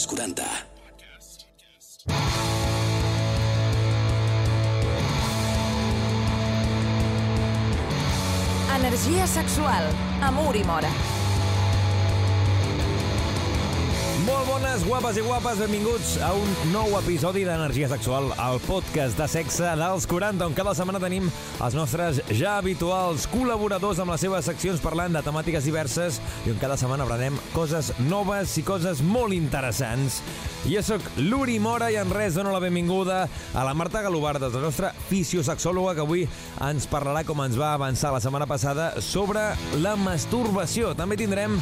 als 40. Energia sexual, amor i mora. Molt bones, guapes i guapes, benvinguts a un nou episodi d'Energia Sexual, el podcast de sexe dels 40, on cada setmana tenim els nostres ja habituals col·laboradors amb les seves seccions parlant de temàtiques diverses i on cada setmana aprenem coses noves i coses molt interessants. Jo sóc l'Uri Mora i en res dono la benvinguda a la Marta Galobardes, la nostra fisiosexòloga, que avui ens parlarà, com ens va avançar la setmana passada, sobre la masturbació. També tindrem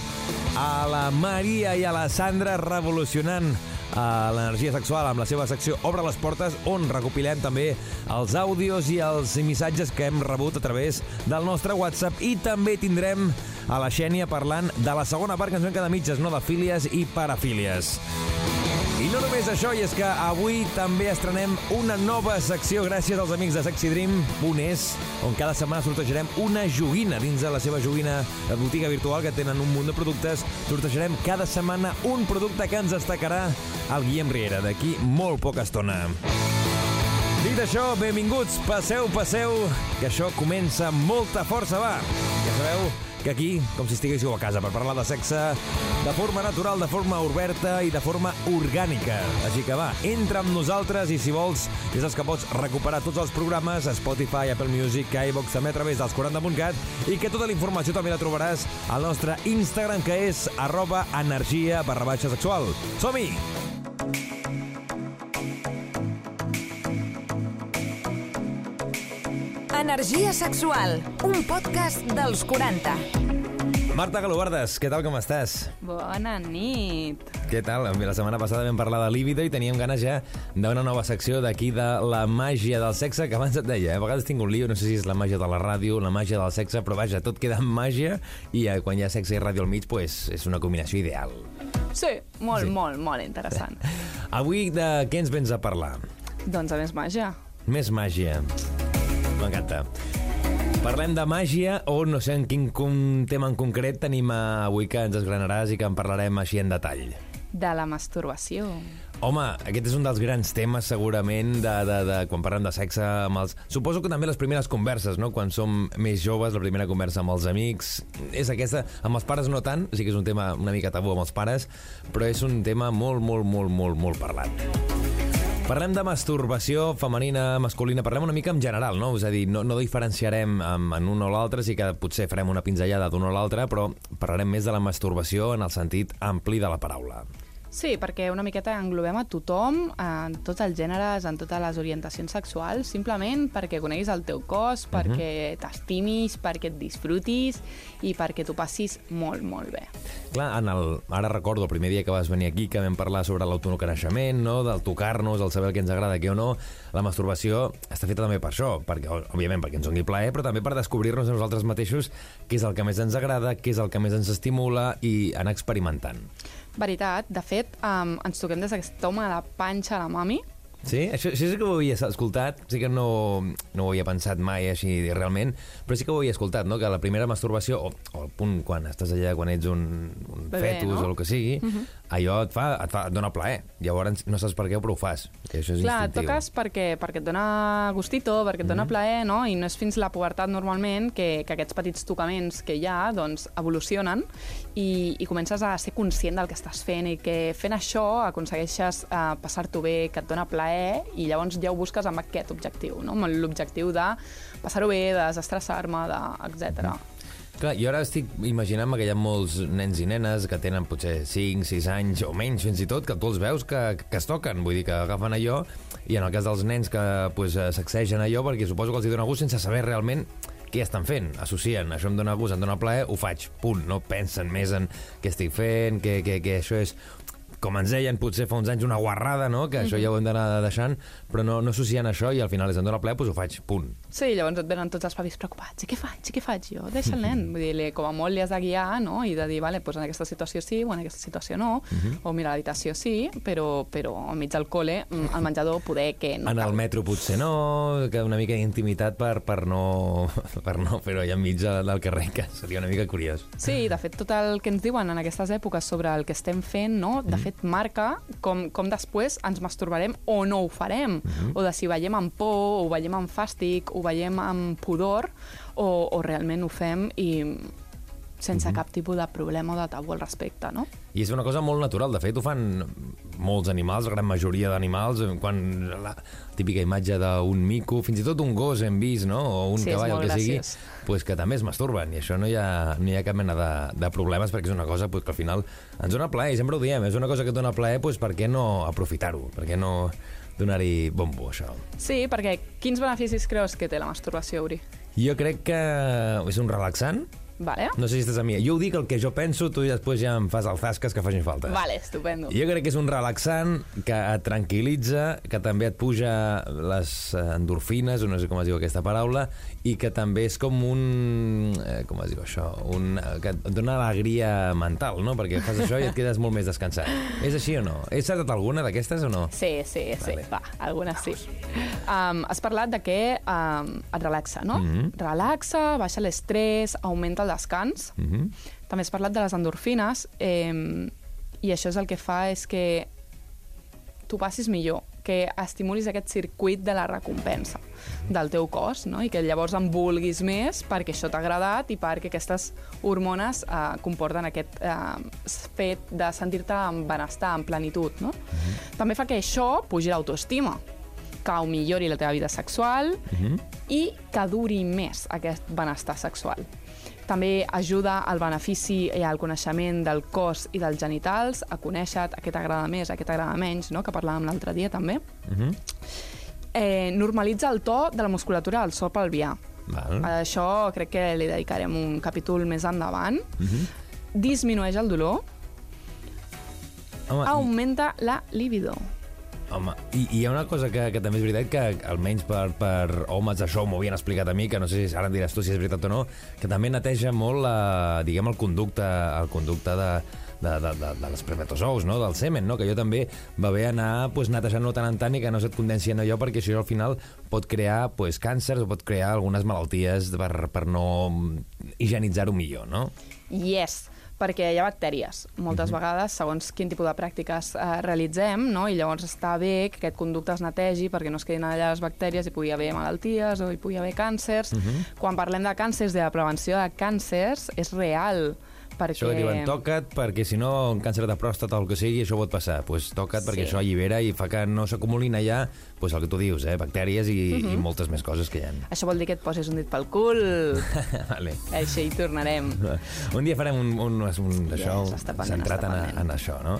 a la Maria i a la Sandra revolucionant a l'energia sexual amb la seva secció Obre les portes, on recopilem també els àudios i els missatges que hem rebut a través del nostre WhatsApp. I també tindrem a la Xènia parlant de la segona part que ens ven cada mitges, no de fílies i parafílies. I no només això, i és que avui també estrenem una nova secció gràcies als amics de Sexy Dream, un és, on cada setmana sortejarem una joguina dins de la seva joguina botiga virtual que tenen un munt de productes. Sortejarem cada setmana un producte que ens destacarà el Guillem Riera d'aquí molt poca estona. Dit això, benvinguts, passeu, passeu, que això comença amb molta força, va. Ja sabeu que aquí, com si estiguéssiu a casa per parlar de sexe de forma natural, de forma oberta i de forma orgànica. Així que va, entra amb nosaltres i si vols, ja saps que pots recuperar tots els programes a Spotify, Apple Music, iVox, també a través dels 40.cat i que tota la informació també la trobaràs al nostre Instagram, que és arroba energia barra baixa sexual. Som-hi! Energia sexual, un podcast dels 40. Marta Galobardes, què tal, com estàs? Bona nit. Què tal? La setmana passada vam parlar de líbido i teníem ganes ja d'una nova secció d'aquí de la màgia del sexe, que abans et deia, eh? a vegades tinc un lío, no sé si és la màgia de la ràdio, la màgia del sexe, però vaja, tot queda en màgia i eh, quan hi ha sexe i ràdio al mig, pues, és una combinació ideal. Sí, molt, Sí. sí. molt, molt interessant. Avui de què ens vens a parlar? doncs a més màgia. Més màgia. M'encanta. Parlem de màgia o no sé en quin tema en concret tenim avui que ens esgranaràs i que en parlarem així en detall. De la masturbació. Home, aquest és un dels grans temes, segurament, de, de, de quan parlem de sexe amb els... Suposo que també les primeres converses, no?, quan som més joves, la primera conversa amb els amics, és aquesta... Amb els pares no tant, sí que és un tema una mica tabú amb els pares, però és un tema molt, molt, molt, molt, molt parlat. Parlem de masturbació femenina, masculina, parlem una mica en general, no? És a dir, no, no diferenciarem en, un o l'altre, sí que potser farem una pinzellada d'un o l'altre, però parlarem més de la masturbació en el sentit ampli de la paraula. Sí, perquè una miqueta englobem a tothom, en tots els gèneres, en totes les orientacions sexuals, simplement perquè coneguis el teu cos, perquè t'estimis, perquè et disfrutis i perquè t'ho passis molt, molt bé. Clar, en el, ara recordo el primer dia que vas venir aquí que vam parlar sobre l'autoconeixement, no? del tocar-nos, el saber el que ens agrada, què o no. La masturbació està feta també per això, perquè, òbviament perquè ens doni plaer, però també per descobrir-nos a nosaltres mateixos què és el que més ens agrada, què és el que més ens estimula i anar experimentant. Veritat, de fet, um, ens toquem des d'aquest home de panxa a la mami, Sí? Això, això sí que ho havia escoltat, sí que no, no ho havia pensat mai així realment, però sí que ho havia escoltat, no? que la primera masturbació, o, o el punt quan estàs allà, quan ets un, un Bebè, fetus no? o el que sigui, uh -huh. allò et fa, et fa et dona plaer. Llavors no saps per què, però ho fas. Que això és Clar, instintiu. toques perquè, perquè et dona gustito, perquè et dona Mhm. plaer, no? I no és fins la pubertat normalment que, que aquests petits tocaments que hi ha doncs, evolucionen i, i comences a ser conscient del que estàs fent i que fent això aconsegueixes eh, passar-t'ho bé, que et dona plaer i llavors ja ho busques amb aquest objectiu, no? amb l'objectiu de passar-ho bé, de desestressar-me, de, etc. Clar, jo ara estic imaginant que hi ha molts nens i nenes que tenen potser 5, 6 anys o menys fins i tot, que tu els veus que, que es toquen, vull dir que agafen allò, i en el cas dels nens que pues, eh, sacsegen allò, perquè suposo que els hi dona gust sense saber realment què estan fent, associen, això em dona gust, em dona plaer, ho faig, punt, no pensen més en què estic fent, que, que, que això és com ens deien potser fa uns anys una guarrada, no? que això ja ho hem d'anar deixant, però no, no associen això i al final és em dona plaer, doncs ho faig, punt. Sí, llavors et venen tots els pavis preocupats. I què faig? I què faig jo? Deixa el nen. Vull dir, li- com a molt li has de guiar, no? I de dir, vale, doncs en aquesta situació sí, o en aquesta situació no, o mira, l'habitació sí, però, però enmig del col·le, mm, al menjador, poder que no en el cal. metro potser no, que una mica d'intimitat per, per no, per no fer-ho allà enmig de- del carrer, que seria una mica curiós. Sí, de fet, tot el que ens diuen en aquestes èpoques sobre el que estem fent, no? De fet, fet, marca com, com després ens masturbarem o no ho farem, o de si veiem amb por, o veiem amb fàstic, ho veiem amb pudor, o, o realment ho fem i sense cap tipus de problema o de tabú al respecte, no? I és una cosa molt natural. De fet, ho fan molts animals, la gran majoria d'animals, quan la típica imatge d'un mico, fins i tot un gos hem vist, no? o un Sí, cavall, el que sigui, graciós. pues que també es masturben, i això no hi ha, no hi ha cap mena de, de problemes, perquè és una cosa pues, que al final ens dona plaer, i sempre ho diem, és una cosa que et dona plaer, pues, per què no aprofitar-ho? Per què no donar-hi bombo, això? Sí, perquè quins beneficis creus que té la masturbació, Uri? Jo crec que és un relaxant, Vale? no sé si estàs a mi. Jo ho dic el que jo penso, tu i després ja em fas el zasques que facin falta. Vale, estupendo. Jo crec que és un relaxant que et tranquil·litza, que també et puja les eh, endorfines, o no sé com es diu aquesta paraula, i que també és com un... Eh, com es diu això? Un, eh, que et dona alegria mental, no? Perquè fas això i et quedes molt més descansat. És així o no? He certat alguna d'aquestes o no? Sí, sí, sí, Vale. va, algunes sí. Um, has parlat de que um, et relaxa, no? Mhm. Relaxa, baixa l'estrès, augmenta el descans. Mhm. També has parlat de les endorfines eh, i això és el que fa és que tu passis millor, que estimulis aquest circuit de la recompensa del teu cos, no? i que llavors en vulguis més perquè això t'ha agradat i perquè aquestes hormones eh, comporten aquest eh, fet de sentir-te en benestar, en plenitud. No? També fa que això pugi l'autoestima, que ho millori la teva vida sexual i que duri més aquest benestar sexual. També ajuda al benefici i al coneixement del cos i dels genitals, a conèixer a què t'agrada més, a què t'agrada menys, no? que parlàvem l'altre dia també. Mhm. Eh, normalitza el to de la musculatura del so pelvià. Val. A això crec que li dedicarem un capítol més endavant. Mhm. Disminueix el dolor, Home, augmenta la libido. Home, i, i hi ha una cosa que, que també és veritat que almenys per, per homes això m'ho havien explicat a mi, que no sé si ara em diràs tu si és veritat o no, que també neteja molt la, diguem, el conducte, el conducte de, de, de, de, de l'espermatozous, no? del semen, no? que jo també va bé anar pues, netejant-lo tant en tant i que no se't condensi en allò, perquè això al final pot crear pues, càncers o pot crear algunes malalties per, per no higienitzar-ho millor, no? Yes, perquè hi ha bactèries. Moltes vegades, segons quin tipus de pràctiques eh, realitzem, no? i llavors està bé que aquest conducte es netegi perquè no es quedin allà les bactèries i pugui haver malalties o hi pugui haver càncers. Quan parlem de càncers, de la prevenció de càncers, és real. Perquè... Això que diuen, toca't, perquè si no, un càncer de pròstata o el que sigui, això pot passar. Pues toca't, perquè Sí. això allibera i fa que no s'acumulin allà pues, el que tu dius, eh? bactèries i, i moltes més coses que hi ha. Això vol dir que et posis un dit pel cul. vale. Així hi tornarem. Un dia farem un, un, un això Yes, està pendent, centrat en, pendent. en això, no?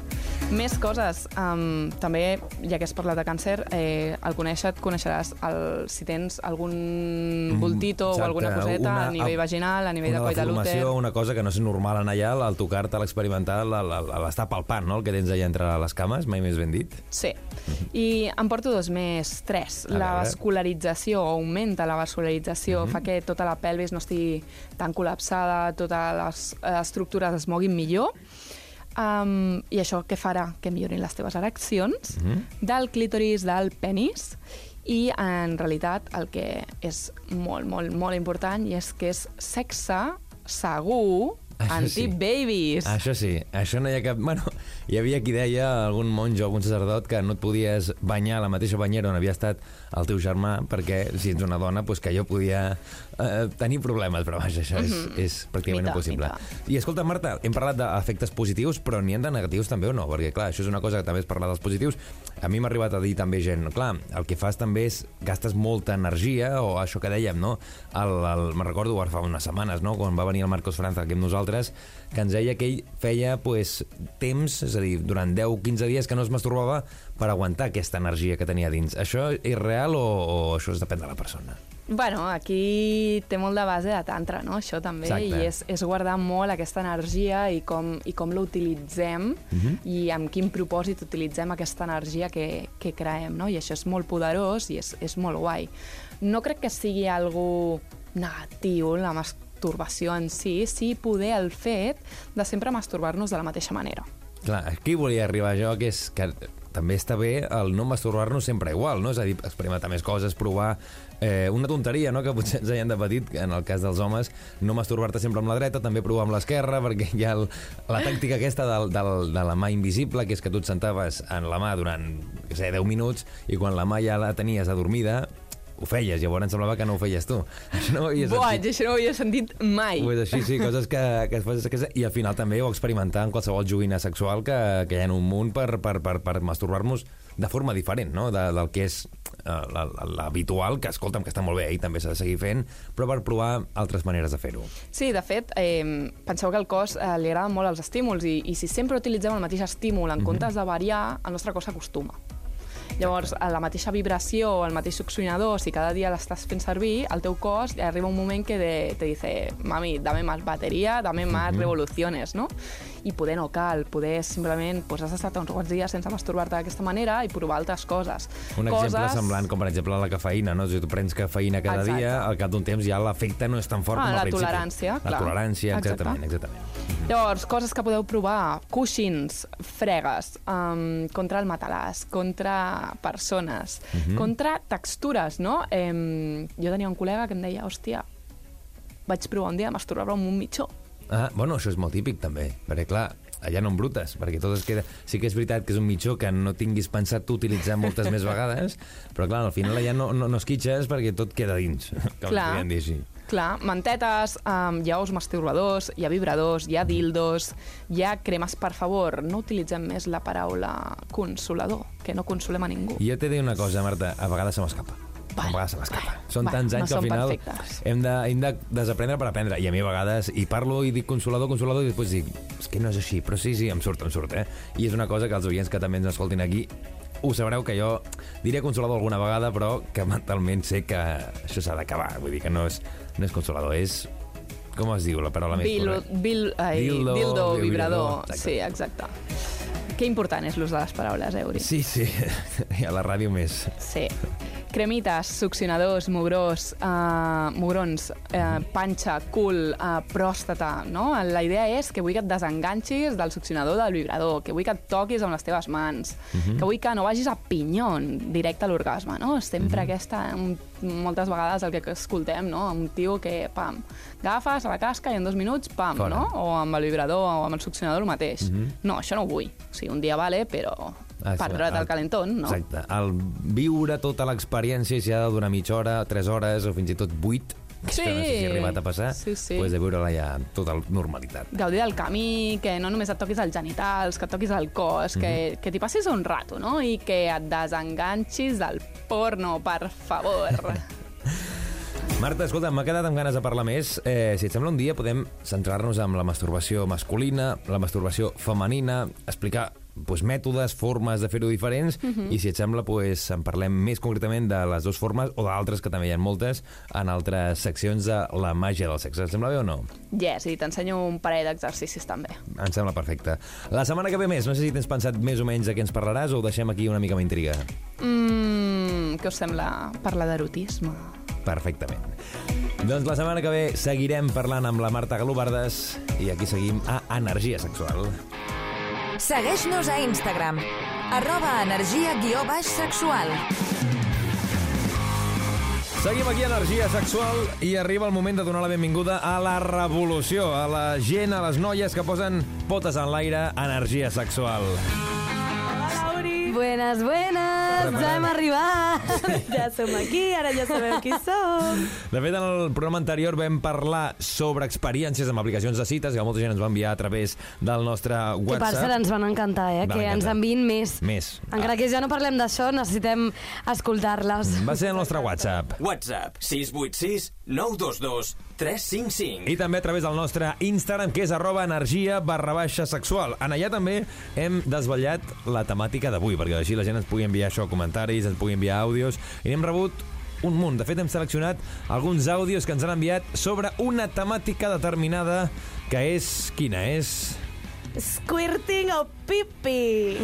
Més coses. Um, també, ja que has parlat de càncer, eh, al conèixer et coneixeràs el, si tens algun bultito Exacte, o alguna coseta una- a nivell vaginal, a nivell de coll de l'úter. una cosa que no és normal en allà, al tocar-te, a l'experimentar, a l'estar palpant, no? el que tens allà entre les cames, mai més ben dit. Sí. I em porto dos més, tres. A la veure. vascularització, augmenta la vascularització, fa que tota la pelvis no estigui tan col·lapsada, totes les estructures es moguin millor. Um, I això què farà? Que millorin les teves ereccions del clítoris, del penis, i en realitat el que és molt, molt, molt important i és que és sexe segur Això sí. anti-babies. Això sí, això no hi ha cap... Bueno, hi havia qui deia, algun monjo, algun sacerdot, que no et podies banyar a la mateixa banyera on havia estat el teu germà, perquè si ets una dona, pues, que allò podia eh, tenir problemes, però vaja, això és, és pràcticament Mita, impossible. mita. I escolta, Marta, hem parlat d'efectes positius, però n'hi ha de negatius també o no? Perquè, clar, això és una cosa que també és parlar dels positius. A mi m'ha arribat a dir també gent, clar, el que fas també és gastes molta energia, o això que dèiem, no? El, el, me'n recordo ara fa unes setmanes, no?, quan va venir el Marcos Franza aquí amb nosaltres, que ens deia que ell feia pues, temps, és a dir, durant 10-15 dies que no es masturbava per aguantar aquesta energia que tenia dins. Això és real o, o això es depèn de la persona? Bueno, aquí té molt de base de tantra, no? Això també, Exacte. i és, és guardar molt aquesta energia i com, i com l'utilitzem Mhm. i amb quin propòsit utilitzem aquesta energia que, que creem, no? I això és molt poderós i és, és molt guai. No crec que sigui algo negatiu la masturbació en si, sí poder el fet de sempre masturbar-nos de la mateixa manera. Clar, aquí volia arribar jo, que és que també està bé el no masturbar-nos sempre igual, no? És a dir, experimentar més coses, provar eh, una tonteria, no?, que potser ens deien de petit, en el cas dels homes, no masturbar-te sempre amb la dreta, també provar amb l'esquerra, perquè hi ha el, la tàctica aquesta del, del, de la mà invisible, que és que tu et sentaves en la mà durant, que sé, 10 minuts, i quan la mà ja la tenies adormida, ho feies, llavors em semblava que no ho feies tu. Això no ho havies Boig, sentit. això no ho havia sentit mai. Pues així, sí, coses que, que es fas a casa i al final també ho experimentar en qualsevol joguina sexual que, que hi ha en un munt per, per, per, per masturbar-nos de forma diferent, no?, de, del que és eh, l'habitual, que escolta'm, que està molt bé i també s'ha de seguir fent, però per provar altres maneres de fer-ho. Sí, de fet, eh, penseu que al cos eh, li agraden molt els estímuls i, i si sempre utilitzem el mateix estímul en comptes de variar, el nostre cos s'acostuma. Llavors, a la mateixa vibració, el mateix succionador, si cada dia l'estàs fent servir, el teu cos arriba un moment que de, te dice, mami, dame más batería, dame más revoluciones, no? I poder no cal, poder simplement pues, has estat uns quants dies sense masturbar-te d'aquesta manera i provar altres coses. Un coses... exemple semblant, com per exemple la cafeïna, no? Si tu prens cafeïna cada Exacte. dia, al cap d'un temps ja l'efecte no és tan fort Ah, com al la principi. tolerància, La clar. tolerància, Exacte. exactament, exactament. Llavors, coses que podeu provar, cushions, fregues, um, contra el matalàs, contra persones, contra textures, no? Um, jo tenia un col·lega que em deia, hòstia, vaig provar un dia masturbar-me amb un mitjó. Ah, bueno, això és molt típic també, perquè clar, allà no embrutes, perquè tot es queda... Sí que és veritat que és un mitjó que no tinguis pensat tu utilitzar moltes més vegades, però clar, al final allà no, no, no esquitxes perquè tot queda dins, com Clar. podríem dir així. Clar, mantetes, um, hi ha ous masturbadors, hi ha vibradors, hi ha dildos, hi ha cremes, per favor, no utilitzem més la paraula consolador, que no consolem a ningú. Jo t'he de dir una cosa, Marta, a vegades se m'escapa. A vegades se m'escapa. Són vale, tants no anys que al final perfectes. hem de, hem de desaprendre per aprendre. I a mi a vegades hi parlo i dic consolador, consolador, i després dic, és que no és així, però sí, sí, em surt, em surt, eh? I és una cosa que els oients que també ens escoltin aquí ho sabreu que jo diré consolador alguna vegada, però que mentalment sé que això s'ha d'acabar. Vull dir que no és, no és consolador, és... Com es diu la paraula més Bil, correcta? bil, ai, Dildo, dildo, vibrador, vibrador. exacte. Sí, exacte. Que important és l'ús de les paraules, Euri. Sí, sí, i a la ràdio més. Sí. Cremites, succionadors, mugrós, uh, mugrons, uh, panxa, cul, uh, pròstata, no? La idea és que vull que et desenganxis del succionador del vibrador, que vull que et toquis amb les teves mans, que vull que no vagis a pinyon directe a l'orgasme, no? Sempre aquesta, un, moltes vegades el que escoltem, no? Un tio que, pam, agafes a la casca i en dos minuts, pam, Fora. no? O amb el vibrador o amb el succionador el mateix. No, això no ho vull. O sigui, un dia vale, però per treure't el- el calentón, no? Exacte. El viure tota l'experiència, si ha de durar mitja hora, 3 hores o fins i tot 8, Sí. que no sé si ha arribat a passar, Sí, sí. pues de viure-la ja tota normalitat. gaudir del camí, que no només et toquis els genitals, que et toquis el cos, que, Mhm. que t'hi passis un rato, no? I que et desenganxis del porno, per favor. Marta, escolta, m'ha quedat amb ganes de parlar més. Eh, si et sembla, un dia podem centrar-nos en la masturbació masculina, la masturbació femenina, explicar pues, mètodes, formes de fer-ho diferents, Mhm. i si et sembla, pues, en parlem més concretament de les dues formes, o d'altres, que també hi ha moltes, en altres seccions de la màgia del sexe. Et sembla bé o no? yes, i t'ensenyo un parell d'exercicis també. Em sembla perfecte. La setmana que ve més, no sé si tens pensat més o menys de què ens parlaràs o deixem aquí una mica amb intriga. Mmm, què us sembla parlar d'erotisme? Perfectament. Doncs la setmana que ve seguirem parlant amb la Marta Galobardes i aquí seguim a Energia Sexual. Segueix-nos a Instagram, arroba energia guió baix sexual. Seguim aquí a Energia Sexual i arriba el moment de donar la benvinguda a la revolució, a la gent, a les noies que posen potes en l'aire, Energia Sexual. Buenas, buenas, Preparada. ja hem arribat. Ja som aquí, ara ja sabeu qui som. De fet, en el programa anterior vam parlar sobre experiències amb aplicacions de cites que molta gent ens va enviar a través del nostre Que per WhatsApp. cert ens van encantar, eh? Van que ens encantar. enviïn més. Més. Encara que ja no parlem d'això, necessitem escoltar-les. Va ser el nostre WhatsApp. WhatsApp 686 922 355. I també a través del nostre Instagram, que és arroba energia barra baixa sexual. En allà també hem desvetllat la temàtica d'avui, perquè així la gent ens pugui enviar això, comentaris, ens pugui enviar àudios, i n'hem rebut un munt. De fet, hem seleccionat alguns àudios que ens han enviat sobre una temàtica determinada, que és... Quina és? Squirting o pipi.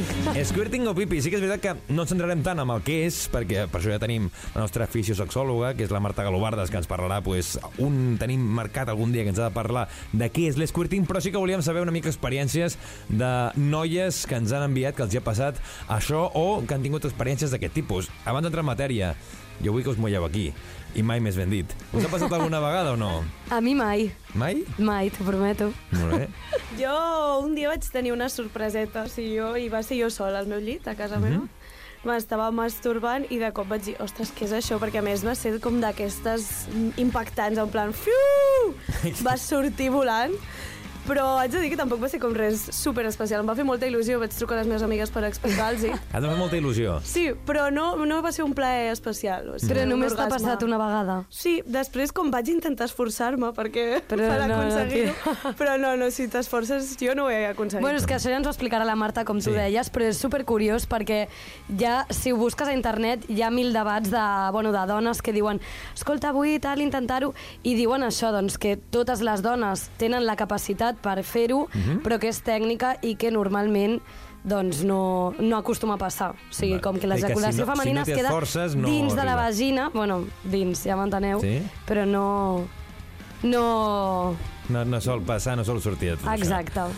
Squirting o pipi. Sí que és veritat que no ens centrarem tant amb el que és, perquè per això ja tenim la nostra fisiosexòloga, que és la Marta Galobardes, que ens parlarà, pues, un tenim marcat algun dia que ens ha de parlar de què és l'esquirting, però sí que volíem saber una mica experiències de noies que ens han enviat, que els hi ha passat això, o que han tingut experiències d'aquest tipus. Abans d'entrar en matèria, jo vull que us mulleu aquí, i mai més ben dit. Us ha passat alguna vegada o no? A mi mai, Mai? mai, t'ho prometo. Molt bé. Jo un dia vaig tenir una sorpreseta, o sigui, jo, i va ser jo sola al meu llit, a casa meva. M'estava masturbant i de cop vaig dir, ostres, què és això? Perquè a més va ser com d'aquestes impactants, en plan, fiu! Va sortir volant. Però haig de dir que tampoc va ser com res super especial. Em va fer molta il·lusió, vaig trucar a les meves amigues per explicar-los. Ha de fer molta il·lusió. Sí, però no, no va ser un plaer especial. O sigui, Però només t'ha passat una vegada. Sí, després com vaig intentar esforçar-me perquè Però per no, aconseguir-ho, però no, no, si t'esforces jo no ho he aconseguit. Bueno, és que això ja ens ho explicarà la Marta, com tu Sí. deies, però és supercuriós perquè ja, si ho busques a internet, hi ha mil debats de, bueno, de dones que diuen escolta, vull tal, intentar-ho, i diuen això, doncs, que totes les dones tenen la capacitat per fer-ho, però que és tècnica i que normalment doncs no, no acostuma a passar. O sigui, com que que si l'ejaculació no- femenina si no es queda t'esforces, no dins de la vagina, bueno, dins, ja m'enteneu, Sí. però no... No... No, no sol passar, no sol sortir de tot Exacte. això.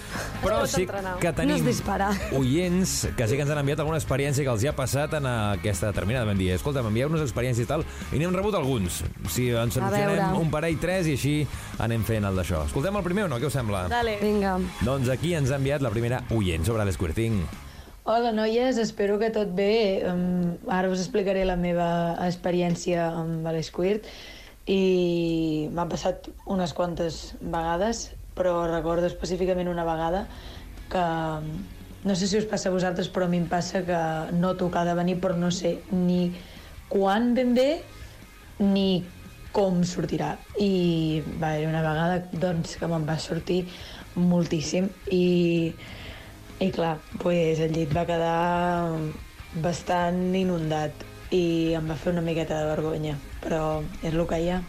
Però sí entrenar. que No tenim dispara. oients que sí que ens han enviat alguna experiència que els hi ha passat en aquesta determinada. Vam dir, escolta, m'envieu-nos experiències i tal, i n'hem rebut alguns. Si ens seleccionem veure. un parell, tres, i així anem fent el d'això. Escoltem el primer o no? Què us sembla? Dale. Vinga. Doncs aquí ens ha enviat la primera oient sobre l'esquirting. Hola, noies, espero que tot bé. Um, ara us explicaré la meva experiència amb l'Squirt i m'ha passat unes quantes vegades, però recordo específicament una vegada que no sé si us passa a vosaltres, però a mi em passa que noto que de venir, però no sé ni quan ben bé ni com sortirà. I va haver una vegada doncs, que me'n va sortir moltíssim i, i clar, pues, el llit va quedar bastant inundat i em va fer una miqueta de vergonya, però és el que hi ha.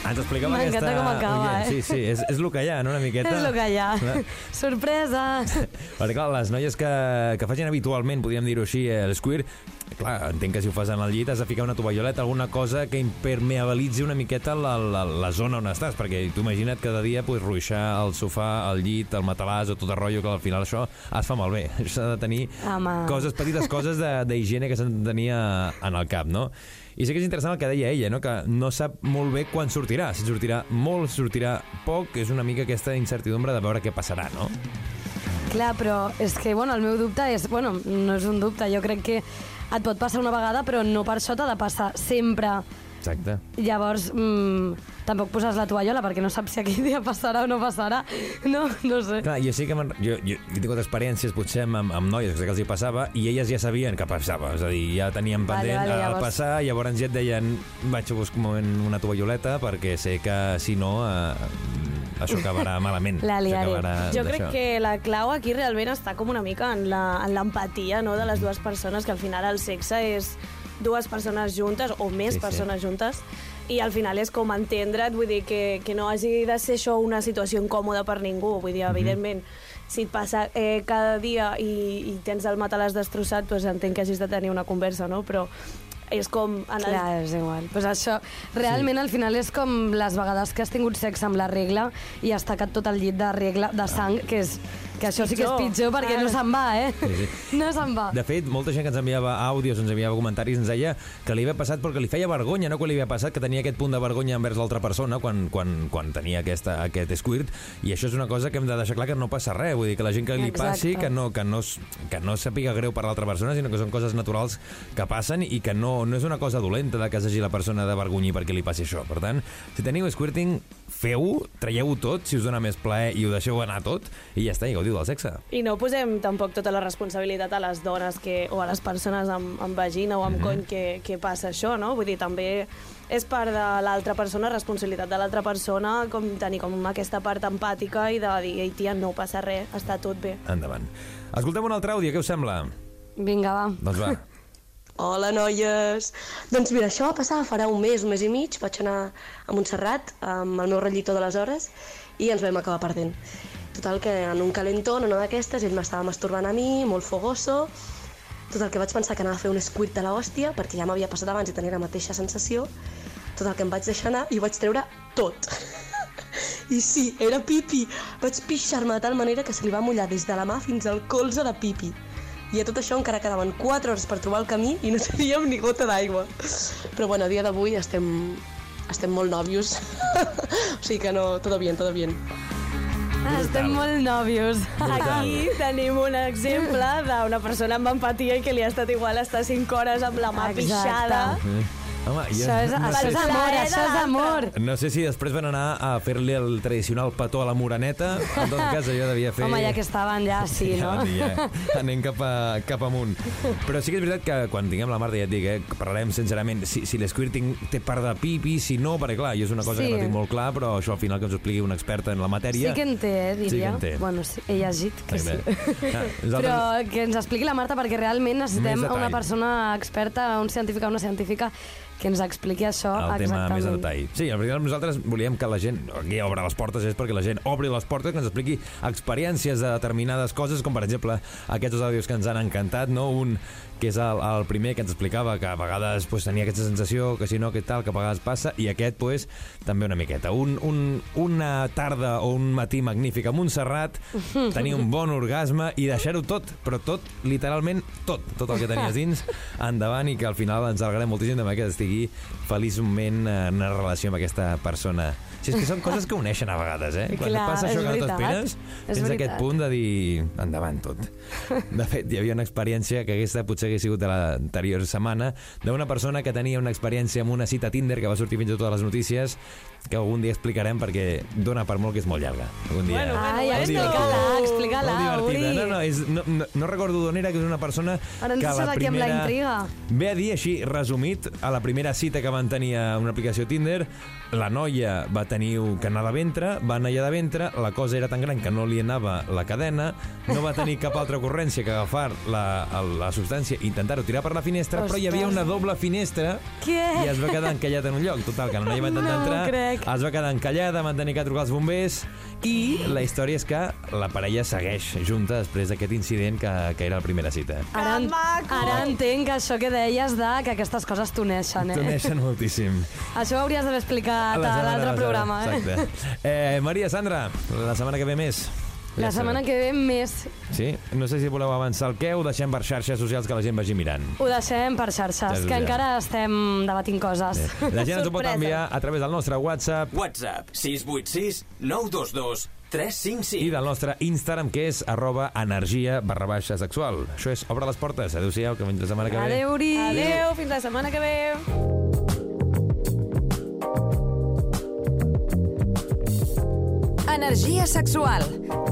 Ens explicava M'encanta aquesta com acaba, oient. eh? Sí, sí, és, és el que hi ha, no? Una miqueta. És el que hi ha. Clar. Sorpresa! Perquè, clar, les noies que, que facin habitualment, podríem dir-ho així, eh, l'esquir, clar, entenc que si ho fas en el llit has de ficar una tovalloleta, alguna cosa que impermeabilitzi una miqueta la, la, la zona on estàs, perquè tu imagina't cada dia pues, ruixar el sofà, el llit, el matalàs o tot el rotllo, que al final això es fa malbé. S'ha de tenir Home. coses, petites coses de- d'higiene que s'han de tenir a- en el cap, no? I sí que és interessant el que deia ella, no? que no sap molt bé quan sortirà. Si sortirà molt, si sortirà poc, és una mica aquesta incertidumbre de veure què passarà, no? Clar, però és que, bueno, el meu dubte és... Bueno, no és un dubte, jo crec que et pot passar una vegada, però no per això t'ha de passar sempre. Exacte. Llavors, mmm, tampoc poses la tovallola perquè no saps si aquell dia passarà o no passarà. No, no sé. Clar, jo sí que jo, jo, he tingut experiències potser amb, amb noies que els hi passava i elles ja sabien que passava, és a dir, ja tenien Vale, pendent vale, al llavors- passar, llavors ja et deien vaig a buscar un moment una tovalloleta perquè sé que si no eh, això acabarà malament. La Això liaré. acabarà Jo crec que la clau aquí realment està com una mica en la- en l'empatia no, de les dues persones, que al final el sexe és dues persones juntes o més Sí, sí. persones juntes i al final és com entendre't, vull dir que, que no hagi de ser això una situació incòmoda per ningú, vull dir, evidentment, si et passa eh, cada dia i, i tens el matalàs destrossat, doncs entenc que hagis de tenir una conversa, no? Però és com... En el... Clar, és igual. Pues això, realment, sí. al final és com les vegades que has tingut sexe amb la regla i has tacat tot el llit de regla de sang, que és que això sí que és Pitjor. perquè Ah. no se'n va, eh? Sí, No se'n va. De fet, molta gent que ens enviava àudios, ens enviava comentaris, ens deia que li havia passat perquè li feia vergonya, no que li havia passat, que tenia aquest punt de vergonya envers l'altra persona quan, quan, quan tenia aquesta, aquest squirt, i això és una cosa que hem de deixar clar que no passa res, vull dir que la gent que li Exacte. passi, que no, que, no, que no sàpiga greu per l'altra persona, sinó que són coses naturals que passen i que no, no és una cosa dolenta de que s'hagi la persona de vergonyir perquè li passi això. Per tant, si teniu squirting, feu-ho, traieu-ho tot, si us dona més plaer i ho deixeu anar tot, i ja està, i gaudiu del sexe. I no posem tampoc tota la responsabilitat a les dones que, o a les persones amb, amb vagina o amb cony que, que passa això, no? Vull dir, també és part de l'altra persona, responsabilitat de l'altra persona, com tenir com aquesta part empàtica i de dir, ei, tia, no passa res, està tot bé. Endavant. Escoltem un altre àudio, què us sembla? Vinga, va. Doncs va. Hola, noies! Doncs mira, això va passar farà un mes, un mes i mig. Vaig anar a Montserrat amb el meu rellitor d'aleshores i ens vam acabar perdent. Total, que en un calentón, en una d'aquestes, ell m'estava masturbant a mi, molt fogoso. Total, que vaig pensar que anava a fer un squirt de l'hòstia, perquè ja m'havia passat abans i tenia la mateixa sensació. Total, que em vaig deixar anar i ho vaig treure tot. I sí, era pipi. Vaig pixar-me de tal manera que se li va mullar des de la mà fins al colze de pipi. I a tot això encara quedaven 4 hores per trobar el camí i no teníem ni gota d'aigua. Però bueno, a dia d'avui estem, estem molt nòvios. o sigui que no, todo bien, todo bien. Ah, estem molt nòvios. Aquí tenim un exemple d'una persona amb empatia i que li ha estat igual estar 5 hores amb la mà Exacte. pixada. Home, jo Això és, no, això sé, és amor, això és amor. no sé si després van anar a fer-li el tradicional petó a la moraneta. En tot cas, allò devia fer... Home, ja que estaven, ja sí, no? Ja, ja, anem cap, a, cap amunt. Però sí que és veritat que quan tinguem la Marta ja et dic, eh, parlarem sincerament si, si l'esquirting té part de pipi, si no, perquè clar, jo és una cosa Sí. que no tinc molt clar, però això al final que ens ho expliqui un expert en la matèria. Sí que en té, eh, diria. Sí que en té. Bueno, sí, he llegit que sí. Ah, nosaltres- Però que ens expliqui la Marta, perquè realment necessitem una persona experta, un científic o una científica que ens expliqui això el tema exactament. més a detall. Sí, al final nosaltres volíem que la gent, aquí obre les portes és perquè la gent obri les portes, que ens expliqui experiències de determinades coses, com per exemple aquests àudios que ens han encantat, no? Un que és el, el primer que ens explicava que a vegades pues, tenia aquesta sensació, que si no, que tal, que a vegades passa, i aquest pues, també una miqueta. Un, un, una tarda o un matí magnífic a Montserrat, tenir un bon orgasme i deixar-ho tot, però tot, literalment tot, tot el que tenies dins, endavant i que al final ens alegrem moltíssim també que estigui feliçment en una relació amb aquesta persona. Si és que són coses que uneixen a vegades, eh? Quan Clar, passa això que no t'esperes, tens veritat. aquest punt de dir endavant tot. De fet, hi havia una experiència que aquesta potser hagués sigut de l'anterior setmana d'una persona que tenia una experiència amb una cita Tinder que va sortir fins a les notícies que algun dia explicarem perquè dona per molt que és molt llarga. Algun dia. Bueno, bueno, Ai, bueno. explica-la, explica-la. Uri. No, no, és, no, no, no recordo d'on era, que és una persona Ara ens que a la aquí amb la primera... intriga. Ve a dir així, resumit, a la primera cita que van tenir a una aplicació Tinder, la noia va tenir un que anar de ventre, va anar allà de ventre, la cosa era tan gran que no li anava la cadena, no va tenir cap altra ocurrència que agafar la, la substància i intentar-ho tirar per la finestra, però hi havia Ostres. una doble finestra Què? i es va quedar encallat en un lloc. Total, que la noia va intentar No entrar, crec. es va quedar encallada, van tenir que trucar els bombers i la història és que la parella segueix junta després d'aquest incident que, que era la primera cita. Ara, en- maco! ara entenc que això que deies de que aquestes coses t'uneixen, eh? T'uneixen moltíssim. Això ho hauries d'haver explicat a l'altre programa, eh? Exacte. Eh, Maria Sandra, la setmana que ve més. La setmana que ve més Sí? No sé si voleu avançar el què o deixem per xarxes socials que la gent vagi mirant. ho deixem per xarxes, Ja, que ja. encara estem debatint coses. La gent ens ho pot enviar a través del nostre WhatsApp WhatsApp 686 922 i 355. del nostre Instagram, que és arroba energia barra baixa sexual. Això és Obre les portes. Adéu-siau, que fins la setmana que ve. Adéu, Uri. Adéu, fins la setmana que ve. Energia sexual.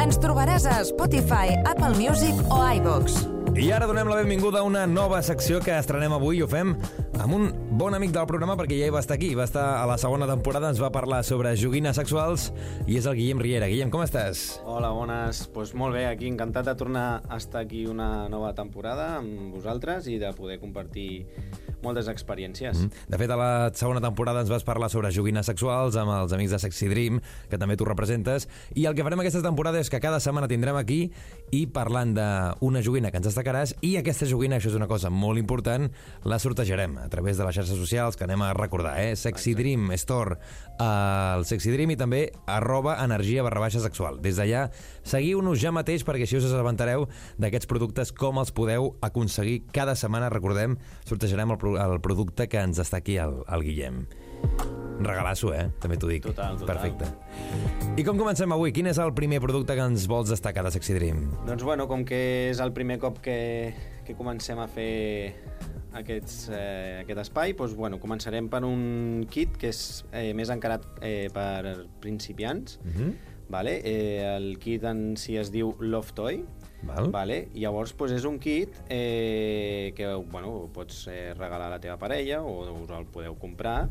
Ens trobaràs a Spotify, Apple Music o iVox. I ara donem la benvinguda a una nova secció que estrenem avui i ho fem amb un bon amic del programa perquè ja hi va estar aquí, va estar a la segona temporada, ens va parlar sobre joguines sexuals i és el Guillem Riera. Guillem, com estàs? Hola, bones. Doncs pues molt bé, aquí encantat de tornar a estar aquí una nova temporada amb vosaltres i de poder compartir moltes experiències. Mm. De fet, a la segona temporada ens vas parlar sobre joguines sexuals amb els amics de Sexy Dream, que també tu representes, i el que farem aquesta temporada és que cada setmana tindrem aquí i parlant d'una joguina que ens destacaràs, i aquesta joguina, això és una cosa molt important, la sortejarem a través de les xarxes socials que anem a recordar, eh? Sexy Dream Store al Sexy Dream i també arroba energia barra baixa sexual. Des d'allà, seguiu-nos ja mateix perquè així us assabentareu d'aquests productes, com els podeu aconseguir cada setmana, recordem, sortejarem el, pro el producte que ens està aquí el, el Guillem. Regalasso, eh? També t'ho dic. Total, total. Perfecte. I com comencem avui? Quin és el primer producte que ens vols destacar de Sexy Dream? Doncs bueno, com que és el primer cop que, que comencem a fer aquests, eh, aquest espai, doncs, bueno, començarem per un kit que és eh, més encarat eh, per principiants. Mm -hmm. Vale? Eh, el kit en si es diu Love Toy. Val? Vale? Llavors, doncs és un kit eh, que bueno, pots eh, regalar a la teva parella o us el podeu comprar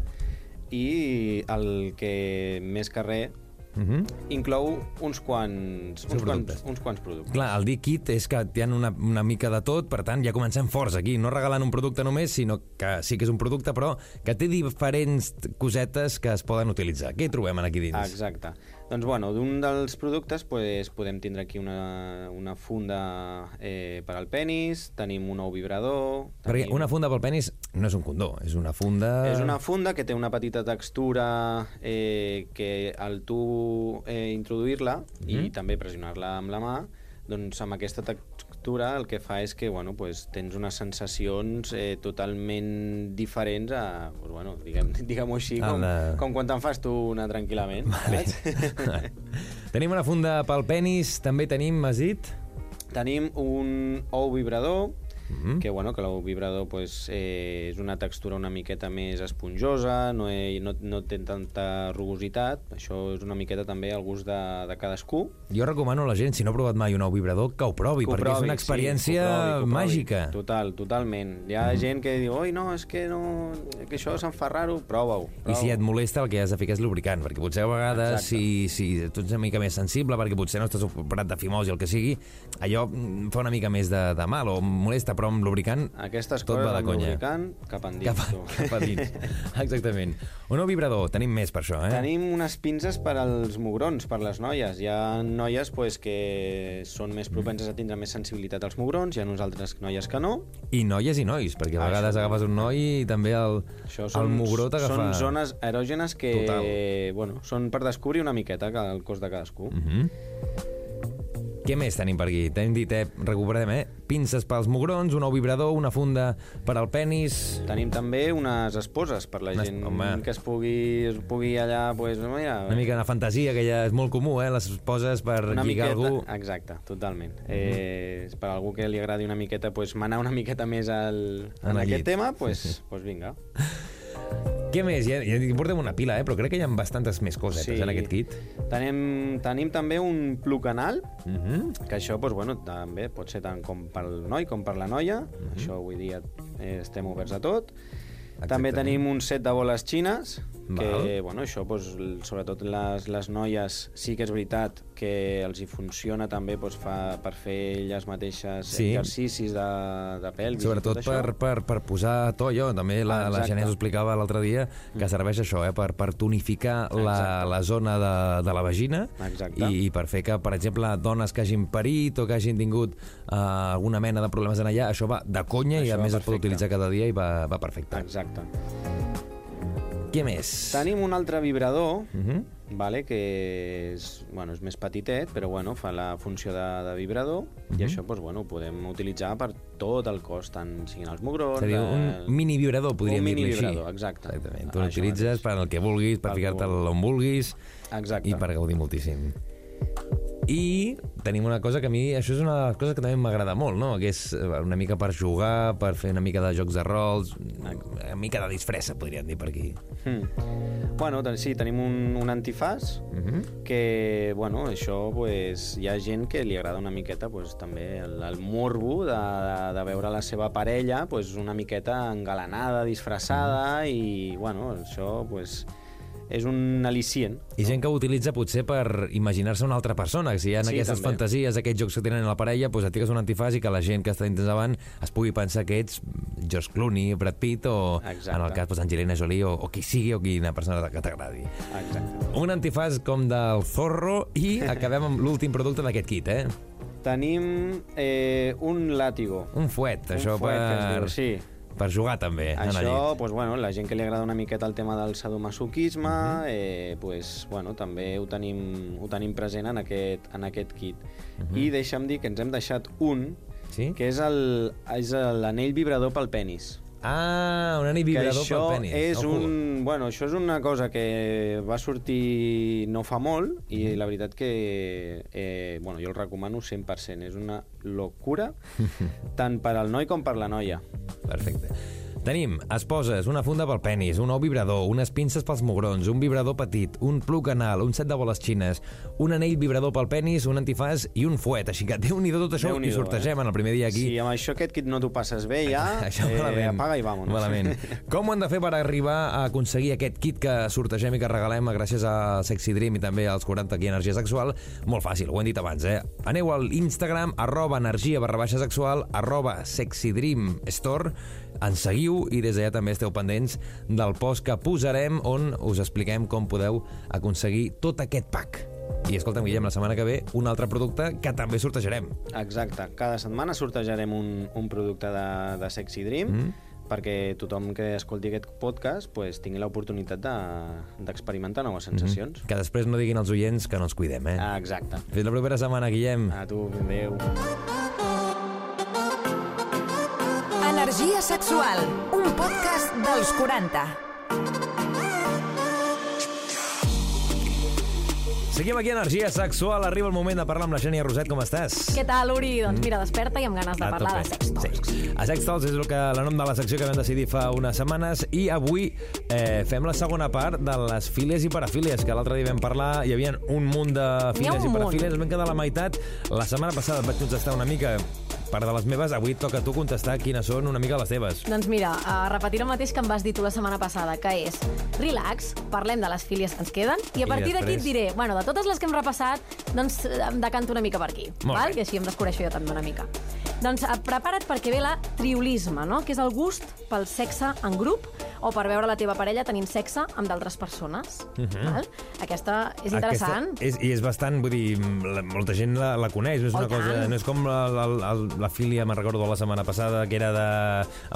i el que més que res Mm -hmm. inclou uns quants, uns quants, uns quants productes. Clar, el dir kit és que hi ha una, una mica de tot, per tant, ja comencem forts aquí. No regalant un producte només, sinó que sí que és un producte, però que té diferents cosetes que es poden utilitzar. Què hi trobem aquí dins? Exacte. Doncs, bueno, d'un dels productes pues, podem tindre aquí una, una funda eh, per al penis, tenim un ou vibrador... Perquè tenim... una funda pel penis no és un condó, és una funda... És una funda que té una petita textura eh, que al tu eh, introduir-la mm -hmm. i també pressionar-la amb la mà, doncs amb aquesta textura el que fa és que bueno, pues, tens unes sensacions eh, totalment diferents a, pues, bueno, diguem- diguem-ho així, A com, la- com quan te'n fas tu una tranquil·lament. Vale. saps? tenim una funda pel penis, també tenim, m'has dit? Tenim un ou vibrador, Mhm. que, bueno, que l'ou vibrador pues, eh, és una textura una miqueta més esponjosa, no, he, no, no té tanta rugositat, això és una miqueta també al gust de, de cadascú. Jo recomano a la gent, si no ha provat mai un ou vibrador, que ho provi, Que ho perquè és provi, una experiència sí, que ho provi, que ho provi. màgica. Total, totalment. Hi ha Mhm. gent que diu, oi, no, és que, no, que això se'm fa raro, prova-ho. I si et molesta el que has de fer és lubricant, perquè potser a vegades Exacte. si, si tu ets una mica més sensible, perquè potser no estàs operat de fimosi o el que sigui, allò mm, fa una mica més de, de mal o molesta, però amb lubricant Aquestes tot va de conya. lubricant, cap endins. Cap, tu. cap a dins. Exactament. Un nou vibrador, tenim més per això, eh? Tenim unes pinces per als mugrons, per les noies. Hi ha noies pues, que són més propenses a tindre més sensibilitat als mugrons, hi ha nosaltres noies que no. I noies i nois, perquè a Ah, vegades això. agafes un noi i també el, Això el mugró t'agafa... Són zones erògenes que Total. bueno, són per descobrir una miqueta que el cos de cadascú. Mm -hmm. Què més tenim per aquí? T'hem dit, eh, recuperem, eh? Pinces pels mugrons, un ou vibrador, una funda per al penis... Tenim també unes esposes per la Unes- gent home. que es pugui, es pugui allà... Pues, mira, Una mica de fantasia, que ja és molt comú, eh? Les poses per una lligar miqueta, algú... Exacte, totalment. Eh, per algú que li agradi una miqueta pues, manar una miqueta més al, En en el aquest llit. tema, pues, pues vinga. Què més? Ja, ja en portem una pila, eh? Però crec que hi ha bastantes més cosetes en aquest kit. Tenim, tenim també un plug anal, Mm -hmm. que això doncs, bueno, també pot ser tant com pel noi com per la noia. Mhm. Això avui dia eh, estem oberts a tot. També tenim un set de boles xines, que, Val. bueno, això, doncs, sobretot les, les noies, sí que és veritat que els hi funciona també doncs, fa, per fer elles mateixes Sí. exercicis de, de pelvis Sobretot i per, per, per posar to, allò. També la, la Exacte. Genés ho explicava l'altre dia, que serveix això, eh? per, per tonificar la, Exacte. la zona de, de la vagina Exacte. i, i per fer que, per exemple, dones que hagin parit o que hagin tingut uh, alguna mena de problemes en allà, això va de conya i Això a va més es pot perfecte. utilitzar cada dia i va, va perfecte. Exacte. Què més? Tenim un altre vibrador, Uh -huh. vale, que és, bueno, és més petitet, però bueno, fa la funció de, de vibrador, Mhm. i això doncs, bueno, ho podem utilitzar per tot el cos, tant siguin els mugrons... És a dir, eh, un mini vibrador, podríem un mini dir-li així. vibrador, exacte. Exactament. Tu l'utilitzes per al que vulguis, per vulguis. on vulguis Exacte. i per gaudir moltíssim. I tenim una cosa que a mi, això és una de les coses que també m'agrada molt, no? que és eh, una mica per jugar, per fer una mica de jocs de rols, una mica de disfressa, podríem dir per aquí. Mm. Bueno, doncs sí, tenim un, un antifàs Uh -huh. que, bueno, això, pues, hi ha gent que li agrada una miqueta pues, també el, el morbo de, de, de veure la seva parella pues, una miqueta engalanada, disfressada i, bueno, això pues, és un al·licient. I gent que ho utilitza potser per imaginar-se una altra persona, que si hi ha Sí, aquestes també. fantasies, aquests jocs que tenen a la parella, doncs et fiques un antifàs i que la gent que està dins davant es pugui pensar que ets George Clooney, Brad Pitt o, Exacte. en el cas, doncs, Angelina Jolie o, o qui sigui o quina persona que t'agradi. Un antifàs com del Zorro i acabem amb l'últim producte d'aquest kit, eh? Tenim eh, un làtigo. Un fuet, Un això fuet, que es per, diu, sí. Per jugar també. el Això, pues, bueno, la gent que li agrada una miqueta el tema del sadomasoquisme, Mhm. eh, pues, bueno, també ho tenim, ho tenim present en aquest, en aquest kit. Mhm. I deixa'm dir que ens hem deixat un, sí? que és l'anell vibrador pel penis. Ah, un anell Que vibrador això pel penis. És Ojo. un, bueno, això és una cosa que va sortir no fa molt i Mhm. la veritat que eh, bueno, jo el recomano 100%. És una locura tant per al noi com per la noia. Perfecte. Tenim esposes, una funda pel penis, un ou vibrador, unes pinces pels mugrons, un vibrador petit, un plug anal, un set de boles xines, un anell vibrador pel penis, un antifàs i un fuet. Així que déu-n'hi-do tot això i Déu-n'hi-do, sortegem eh? en el primer dia aquí. Si amb això aquest kit no t'ho passes bé ja, Això eh, malament. apaga i vámonos. Malament. Com ho han de fer per arribar a aconseguir aquest kit que sortegem i que regalem gràcies a Sexy Dream i també als 40 aquí Energia Sexual? Molt fàcil, ho hem dit abans, eh? Aneu al Instagram, arroba energia barra baixa sexual, arroba Sexy Dream Store, ens seguiu i des d'allà també esteu pendents del post que posarem on us expliquem com podeu aconseguir tot aquest pack. I escolta'm, Guillem, la setmana que ve un altre producte que també sortejarem. Exacte. Cada setmana sortejarem un, un producte de, de Sexy Dream Mm. perquè tothom que escolti aquest podcast pues, tingui l'oportunitat de- d'experimentar noves sensacions. Que després no diguin els oients que no ens cuidem, eh? Ah, exacte. Fins la propera setmana, Guillem. A tu, adéu. Energia sexual, un podcast dels 40. Seguim aquí a Energia Sexual. Arriba el moment de parlar amb la Xènia Roset. Com estàs? Què tal, Uri? Doncs mira, desperta i amb ganes de A parlar de sex talks. Sí. A Sex Talks és el que, la nom de la secció que vam decidir fa unes setmanes i avui eh, fem la segona part de les fílies i parafílies, que l'altre dia vam parlar, hi havia un munt de un i parafílies, ens vam quedar a la meitat. La setmana passada vaig contestar una mica part de les meves, avui toca a tu contestar quines són una mica les teves. Doncs mira, uh, repetir el mateix que em vas dir tu la setmana passada, que és relax, parlem de les fílies que ens queden, i a I partir d'aquí després? et diré, bueno, de totes les que hem repassat, doncs em decanto una mica per aquí, Molt val? bé. que així em descobreixo jo també una mica. Doncs eh, prepara't perquè ve la triolisme, no? que és el gust pel sexe en grup o per veure la teva parella tenint sexe amb d'altres persones. Mhm. val? Aquesta és interessant. Aquesta és, I és bastant, vull dir, la, molta gent la, la coneix, no és Oh, una i tant. cosa, no és com la, la, la, la filia, me'n recordo la setmana passada, que era de,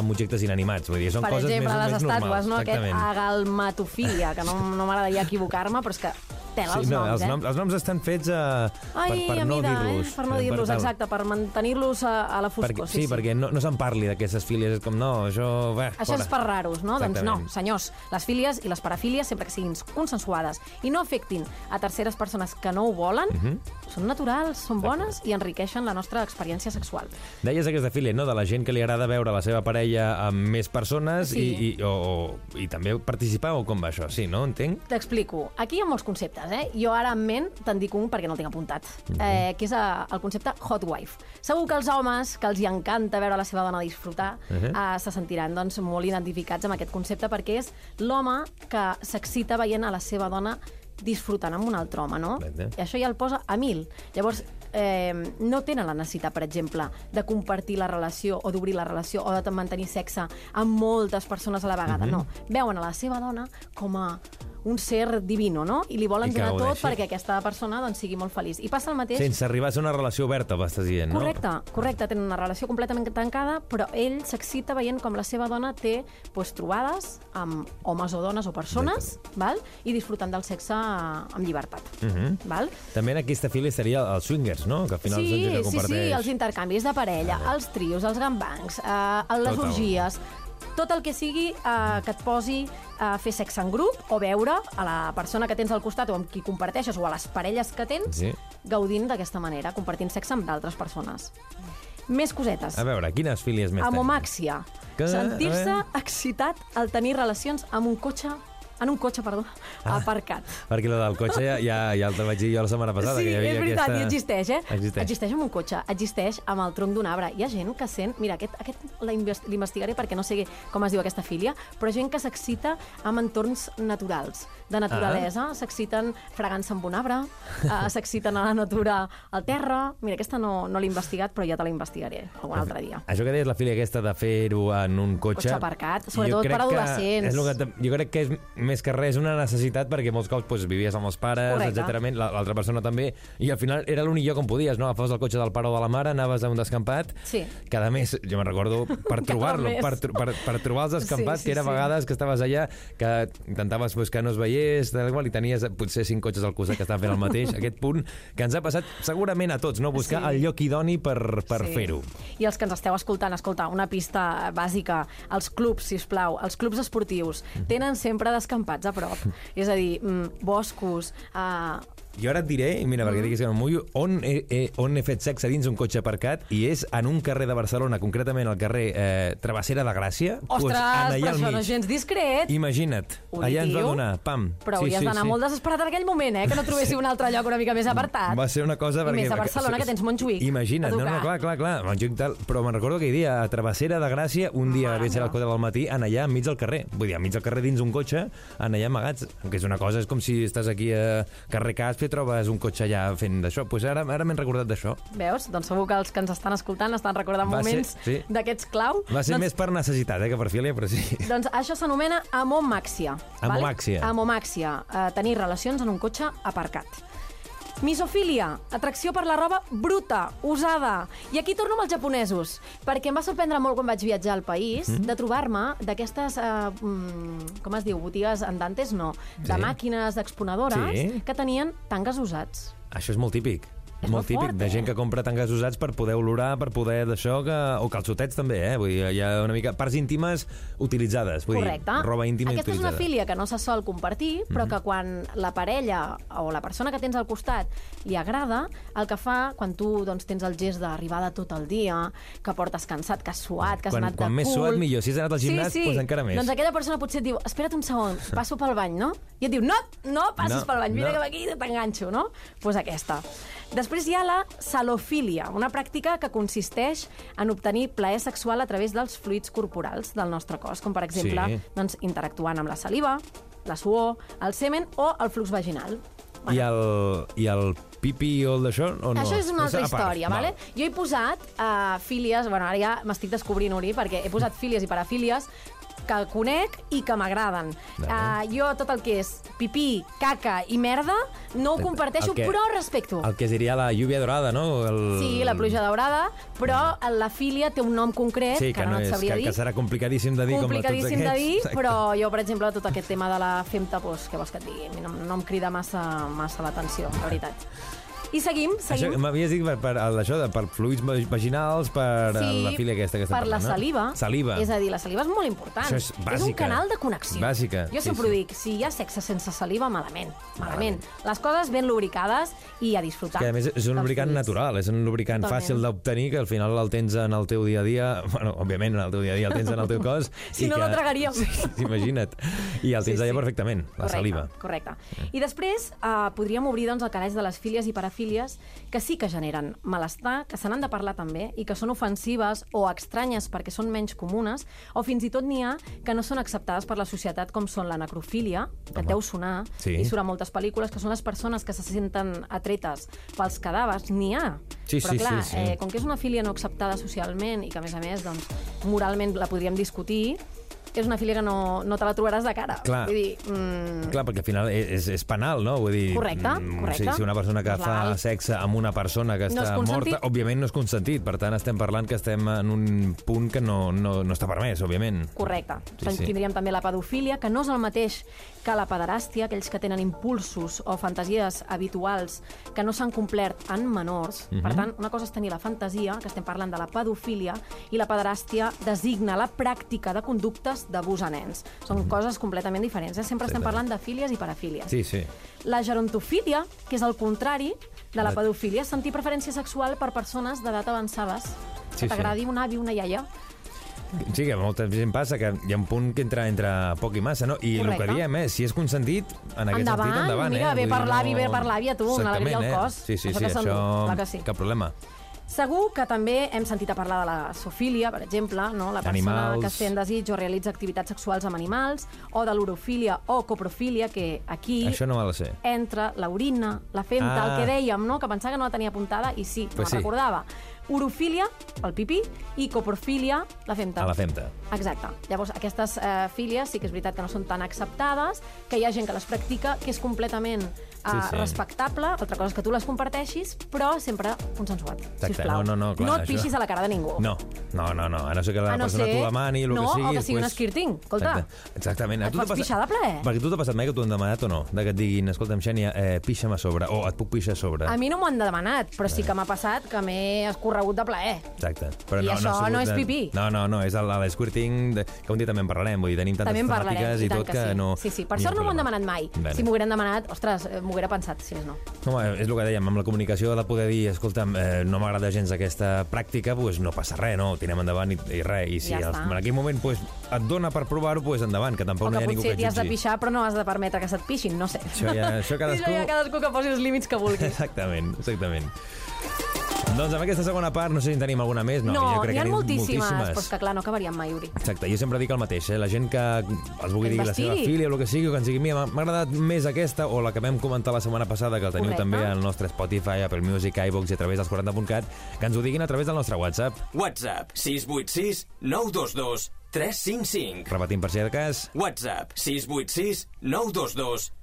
amb objectes inanimats, vull dir, són per coses exemple, més, les més estàtues, normals. no? Aquest exactament. agalmatofília, que no, no m'agradaria equivocar-me, però és que tela els no, noms, els, eh? noms, els noms estan fets uh, Ai, per, per a no mida, dir-los. eh? Per no dir-los, exacte, per mantenir-los a, a la foscor. Perquè, sí, sí, perquè no, no se'n parli d'aquestes fílies, és com, no, això... Bé, Això és per raros, no? Doncs no, Exactament. senyors, les fílies i les parafílies, sempre que siguin consensuades i no afectin a terceres persones que no ho volen, Mhm. són naturals, són bones i enriqueixen la nostra experiència sexual. Deies aquesta filia, no?, de la gent que li agrada veure la seva parella amb més persones Sí. i, i, o, o, i també participar, o com va això? Sí, no? Entenc? T'explico. Aquí hi ha molts conceptes, eh? Jo ara en ment te'n dic un perquè no el tinc apuntat, eh, que és eh, el concepte hot wife. Segur que els homes, que els hi encanta veure la seva dona disfrutar, Mhm. eh, se sentiran doncs, molt identificats amb aquest concepte perquè és l'home que s'excita veient a la seva dona disfrutant amb un altre home, no? I això ja el posa a mil. Llavors, eh, no tenen la necessitat, per exemple, de compartir la relació o d'obrir la relació o de mantenir sexe amb moltes persones a la vegada, Mhm. no. Veuen a la seva dona com a un ser divino, no? I li volen I donar tot gaudeixi. perquè aquesta persona doncs, sigui molt feliç. I passa el mateix... Sense arribar a ser una relació oberta, m'estàs dient, no? Correcte, correcte, tenen una relació completament tancada, però ell s'excita veient com la seva dona té pues, trobades amb homes o dones o persones, val? i disfrutant del sexe amb llibertat. Mhm. Val? També en aquesta filia estaria els swingers, no? Que al final sí, sí, sí, els intercanvis de parella, els trios, els gangbangs, eh, les orgies, tot el que sigui eh, que et posi a fer sexe en grup o veure a la persona que tens al costat o amb qui comparteixes o a les parelles que tens Sí. gaudint d'aquesta manera, compartint sexe amb d'altres persones. Més cosetes. A veure, quines filies més? Amomàxia. Que- Sentir-se excitat al tenir relacions amb un cotxe en un cotxe, perdó, Ah. aparcat. Perquè la del cotxe ja, ja, ja el vaig dir jo la setmana passada. sí, que hi havia és veritat, aquesta... i existeix, eh? Existeix. Existeix amb un cotxe, existeix amb el tronc d'un arbre. Hi ha gent que sent... Mira, aquest, aquest l'investigaré perquè no sé com es diu aquesta filia, però gent que s'excita amb entorns naturals, de naturalesa. Ah. S'exciten fregant-se amb un arbre, eh, s'exciten a la natura al terra... Mira, aquesta no, no l'he investigat, però ja te la investigaré algun altre dia. Això que deies, la filia aquesta de fer-ho en un cotxe... Cotxe aparcat, sobretot per que adolescents. És el que, jo crec que és més que res una necessitat perquè molts cops doncs, vivies amb els pares, Correcte. etc. L'altra persona també, i al final era l'únic lloc on podies, no? Agafaves el cotxe del pare o de la mare, anaves a un descampat, Sí. cada mes, jo me'n recordo, per trobar-lo, per, per, per trobar els descampats, Sí, sí, que era sí. vegades que estaves allà, que intentaves pues, que no es veiés, tal qual, i tenies potser cinc cotxes al costat que estaven fent el mateix, aquest punt que ens ha passat segurament a tots, no? Buscar Sí. el lloc idoni per, per Sí. fer-ho. I els que ens esteu escoltant, escolta, una pista bàsica. Els clubs, si us plau, els clubs esportius tenen sempre descampats a prop. És a dir, mm, boscos... Uh, Jo ara et diré, mira, Mm. perquè diguis que no mullo, on he, he, on he fet sexe dins un cotxe aparcat i és en un carrer de Barcelona, concretament al carrer eh, Travessera de Gràcia. ostres, en allà però al això no és gens discret. Imagina't, Ho allà ens va donar, pam. Però hauries d'anar molt desesperat en aquell moment, eh? Que no trobessis un altre lloc una mica més apartat. Va ser una cosa... I perquè, més a Barcelona, que tens Montjuïc. Imagina't, a no, no, clar, clar, clar, Montjuïc tal, però me'n recordo aquell dia, a Travessera de Gràcia, un dia Mare vaig ser a les 4 del matí, en allà enmig del carrer. Vull dir, enmig del carrer dins un cotxe, en allà amagats, que és una cosa, és com si estàs aquí a carrer Caspi i trobes un cotxe allà fent d'això. Pues ara, ara m'he recordat d'això. Veus? Doncs segur que els que ens estan escoltant estan recordant Va ser- moments sí. d'aquests clau. Va ser doncs, més per necessitat, eh, que per filia, però sí. Doncs això s'anomena amomàxia. Amomàxia. Vale? Amomàxia. Eh, tenir relacions en un cotxe aparcat. Misofília, atracció per la roba bruta, usada. I aquí torno amb els japonesos, perquè em va sorprendre molt quan vaig viatjar al país mm. de trobar-me d'aquestes, eh, mm, com es diu, botigues andantes, no, de Sí. màquines exponedores Sí. que tenien tangues usats. Això és molt típic. És molt típic, fort, de eh? gent que compra tanques usats per poder olorar, per poder d'això, que... o calçotets també, eh? Vull dir, hi ha una mica parts íntimes utilitzades. Vull Correcte. dir, roba íntima Aquesta és utilitzada. una filia que no se sol compartir, però Mhm. que quan la parella o la persona que tens al costat li agrada, el que fa, quan tu doncs, tens el gest d'arribar de tot el dia, que portes cansat, que has suat, que has Quan- anat quan de més cul... suat, millor. Si has anat al gimnàs, doncs encara més. Doncs aquella persona potser et diu, espera't un segon, passo pel bany, no? I et diu, no, no passis No, pel bany, mira no. que aquí t'enganxo, no? Doncs pues aquesta. Després hi ha la salofília, una pràctica que consisteix en obtenir plaer sexual a través dels fluids corporals del nostre cos, com per exemple Sí. doncs, interactuant amb la saliva, la suor, el semen o el flux vaginal. I el, I el pipi o el d'això, o no? Això és una altra part, història, val. vale? Jo he posat uh, fílies, bueno, ara ja m'estic descobrint, Uri, perquè he posat fílies i parafílies que conec i que m'agraden. Uh, jo tot el que és pipí, caca i merda no ho comparteixo, que- però respecto. El que es diria la lluvia dorada, no? El... Sí, la pluja daurada, però la filia té un nom concret Sí, que, no, et és, sabria que, dir. que serà complicadíssim de dir com complicadíssim de aquests. dir, Exacte. però jo, per exemple, tot aquest tema de la femta, doncs, què vols que et digui? No, no em crida massa, massa l'atenció, la veritat. I seguim, Això, seguim. m'havies dit per, per, el d'això, de, per fluids va- vaginals, per Sí, la filia aquesta que estem per la parlant, no? saliva. Saliva. És a dir, la saliva és molt important. Això és un bàsica. canal de connexió. Bàsica, Jo sí, sempre ho sí. dic, si hi ha sexe sense saliva, malament. Malament. Les coses ben lubricades i a disfrutar. Que a més és un lubricant fluids. natural, és un lubricant Totalment. fàcil d'obtenir, que al final el tens en el teu dia a dia, bueno, òbviament en el teu dia a dia el tens en el teu cos. Si no, que... no tragaríem. Sí, imagina't. I el tens allà perfectament, la Correcte, saliva. Correcte. I després eh, podríem obrir doncs, el calaix de les fílies i parafílies que sí que generen malestar, que se n'han de parlar també i que són ofensives o estranyes perquè són menys comunes o fins i tot n'hi ha que no són acceptades per la societat com són la necrofília, que et deu sonar, Sí. i surt a moltes pel·lícules, que són les persones que se senten atretes pels cadàvers. N'hi ha. Sí, Però sí, clar, sí, sí. Eh, com que és una filia no acceptada socialment i que a més a més doncs, moralment la podríem discutir, és una que no, no te la trobaràs de cara. Clar. Vull dir, mm, Clar, perquè al final és, és penal, no? Vull dir, Correcte, mm, correcte. Si, si una persona que És fa sexe amb una persona que No està consentit. morta, òbviament no és consentit. Per tant, estem parlant que estem en un punt que no, no, no està permès, òbviament. Correcte. Sí, sí. Tindríem també la pedofília, que no és el mateix que la pederàstia, aquells que tenen impulsos o fantasies habituals que no s'han complert en menors. Mhm. Per tant, una cosa és tenir la fantasia, que estem parlant de la pedofília, i la pederàstia designa la pràctica de conductes d'abús a nens. Són coses completament diferents. Eh? Sempre estem Mhm. Sí, parlant de fílies i parafílies. Sí, sí. La gerontofília, que és el contrari de la pedofília, és sentir preferència sexual per persones d'edat avançades. Sí, que t'agradi un avi, una iaia. Sí, que molta gent passa que hi ha un punt que entra entre poc i massa, no? I el Correcte. que diem és, si és consentit, en aquest Endavant, sentit, endavant, mira, eh? bé per l'avi, bé per l'àvia, tu, una alegria al Exactament, cos. Eh? Sí, sí, Això sí, que això... clar que sí. Cap problema. Segur que també hem sentit a parlar de la sofília, per exemple, no? la persona Animals. que sent desig o realitza activitats sexuals amb animals, o de l'urofília o coprofília, que aquí Això no sé. entra l'orina, la femta, Ah. el que dèiem, no? que pensava que no la tenia apuntada, i sí, Pues pues sí. recordava. Urofília, el pipí, i coprofília, la femta. A la femta. Exacte. Llavors, aquestes eh, fílies sí que és veritat que no són tan acceptades, que hi ha gent que les practica, que és completament Sí, sí. respectable, altra cosa és que tu les comparteixis, però sempre consensuat, Exacte. sisplau. No, no, no, clar, no et això- pixis a la cara de ningú. No, no, no, no. A no ser que la A no persona ser- t'ho demani, el no, que sigui... o que sigui un després- skirting, escolta. Exacte. Exactament. Et pots pixar de plaer. Perquè tu t'ha passat mai que t'ho han demanat o no? De que et diguin, escolta'm, Xènia, eh, pixa'm a sobre, o et puc pixar a sobre. A mi no m'ho han demanat, però sí que m'ha passat que m'he escorregut de plaer. Exacte. I no, això ha sigut no és pipí. No, no, no, és l'esquirting, de- que un dia també en parlarem, vull dir, tenim tantes També temàtiques i i tot que, que, sí. no... Sí, sí, per sort un no m'ho han demanat mai. Si m'ho hagueren demanat, ostres, eh, m'ho haguera pensat, si més no. No, és el que dèiem, amb la comunicació de poder dir, escolta'm, eh, no m'agrada gens aquesta pràctica, doncs no passa res, no? Tirem endavant i, i res. I si Ja en aquell moment pues, et dona per provar-ho, doncs endavant, que tampoc O no que hi ha ningú que t'hi has de jutgi. pixar, però no has de permetre que se't pixin, no sé. Això ja- això cadascú- Això ja cadascú que posi els límits que vulgui. Exactament, exactament. Doncs amb aquesta segona part, no sé si en tenim alguna més. No, no jo crec n'hi ha que moltíssimes, moltíssimes. però és que clar, no acabaríem mai, Uri. Exacte, jo sempre dic el mateix, eh? la gent que els vulgui dir la seva filia o el que sigui, o que ens digui, mira, m'ha agradat més aquesta o la que vam comentar la setmana passada, que el teniu Correcte. també al nostre Spotify, Apple Music, iVox i a través dels 40.cat, que ens ho diguin a través del nostre WhatsApp. WhatsApp 686 922 355. Repetim per si de cas. WhatsApp 686 922 355.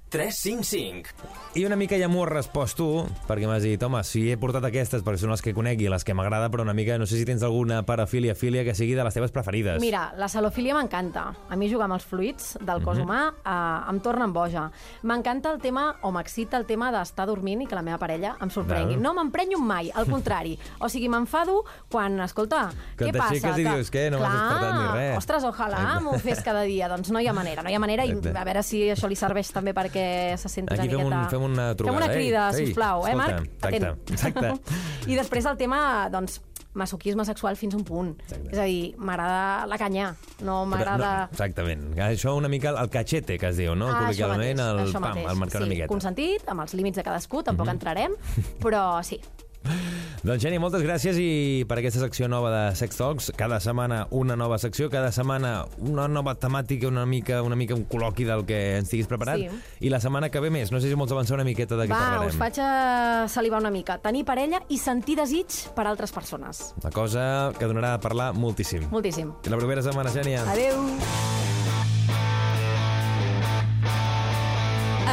I una mica ja m'ho has respost tu, perquè m'has dit, home, si he portat aquestes perquè són les que conegui, les que m'agrada, però una mica, no sé si tens alguna parafília, filia que sigui de les teves preferides. Mira, la salofília m'encanta. A mi jugar amb els fluids del cos Mhm. humà eh, em torna en boja. M'encanta el tema, o m'excita el tema d'estar dormint i que la meva parella em sorprengui. Val. No m'emprenyo mai, al contrari. O sigui, m'enfado quan, escolta, Que què passa? t'aixeques i dius, què, no m'has despertat ni res. Ostres, ojalà m'ho fes cada dia. Doncs no hi ha manera, no hi ha manera. I a veure si això li serveix també perquè se senti Aquí una miqueta... fem una trucada. Fem una crida, eh? Ei, sisplau, eh, escolta, Marc? Exacte, exacte. I després el tema, doncs, masoquisme sexual fins a un punt. Exacte. És a dir, m'agrada la canya, no m'agrada... No, exactament. Això una mica el, cachete, que es diu, no? Ah, això Col·loquialment, mateix, el, això pam, mateix. el marcar sí, una miqueta. consentit, amb els límits de cadascú, tampoc Mhm. entrarem, però sí. Doncs, Geni, moltes gràcies i per aquesta secció nova de Sex Talks. Cada setmana una nova secció, cada setmana una nova temàtica, una mica, una mica un col·loqui del que ens tinguis preparat. Sí. I la setmana que ve més. No sé si vols avançar una miqueta de què Va, parlarem. us faig a salivar una mica. Tenir parella i sentir desig per altres persones. Una cosa que donarà a parlar moltíssim. Moltíssim. I la propera setmana, Gènia. Adeu.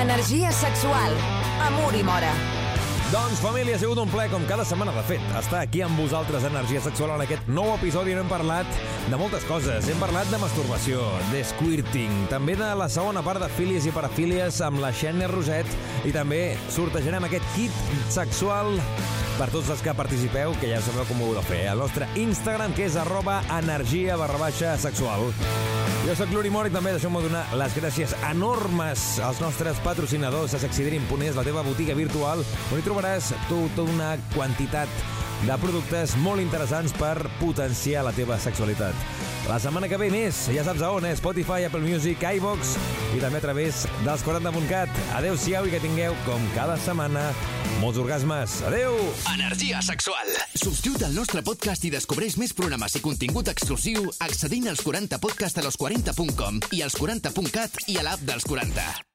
Energia sexual. Amor i mora. Doncs, família, ha sigut un ple, com cada setmana, de fet, estar aquí amb vosaltres, Energia Sexual, en aquest nou episodi on hem parlat de moltes coses. Hem parlat de masturbació, de squirting, també de la segona part de fílies i parafílies amb la Xènia Roset i també sortejarem aquest kit sexual per tots els que participeu, que ja sabeu com ho heu de fer, al nostre Instagram, que és arroba energia barra baixa sexual. Jo sóc l'Uri Mori, també deixeu-me donar les gràcies enormes als nostres patrocinadors a sexydream.es, la teva botiga virtual, on hi trobaràs tota una quantitat de productes molt interessants per potenciar la teva sexualitat. La setmana que ve més, ja saps a on, eh? Spotify, Apple Music, iVox i també a través dels 40.cat. Adéu-siau i que tingueu, com cada setmana, molts orgasmes. Adéu! Energia sexual. Subscriu't al nostre podcast i descobreix més programes i contingut exclusiu accedint als 40podcast a los40.com i als 40.cat i a l'app dels 40.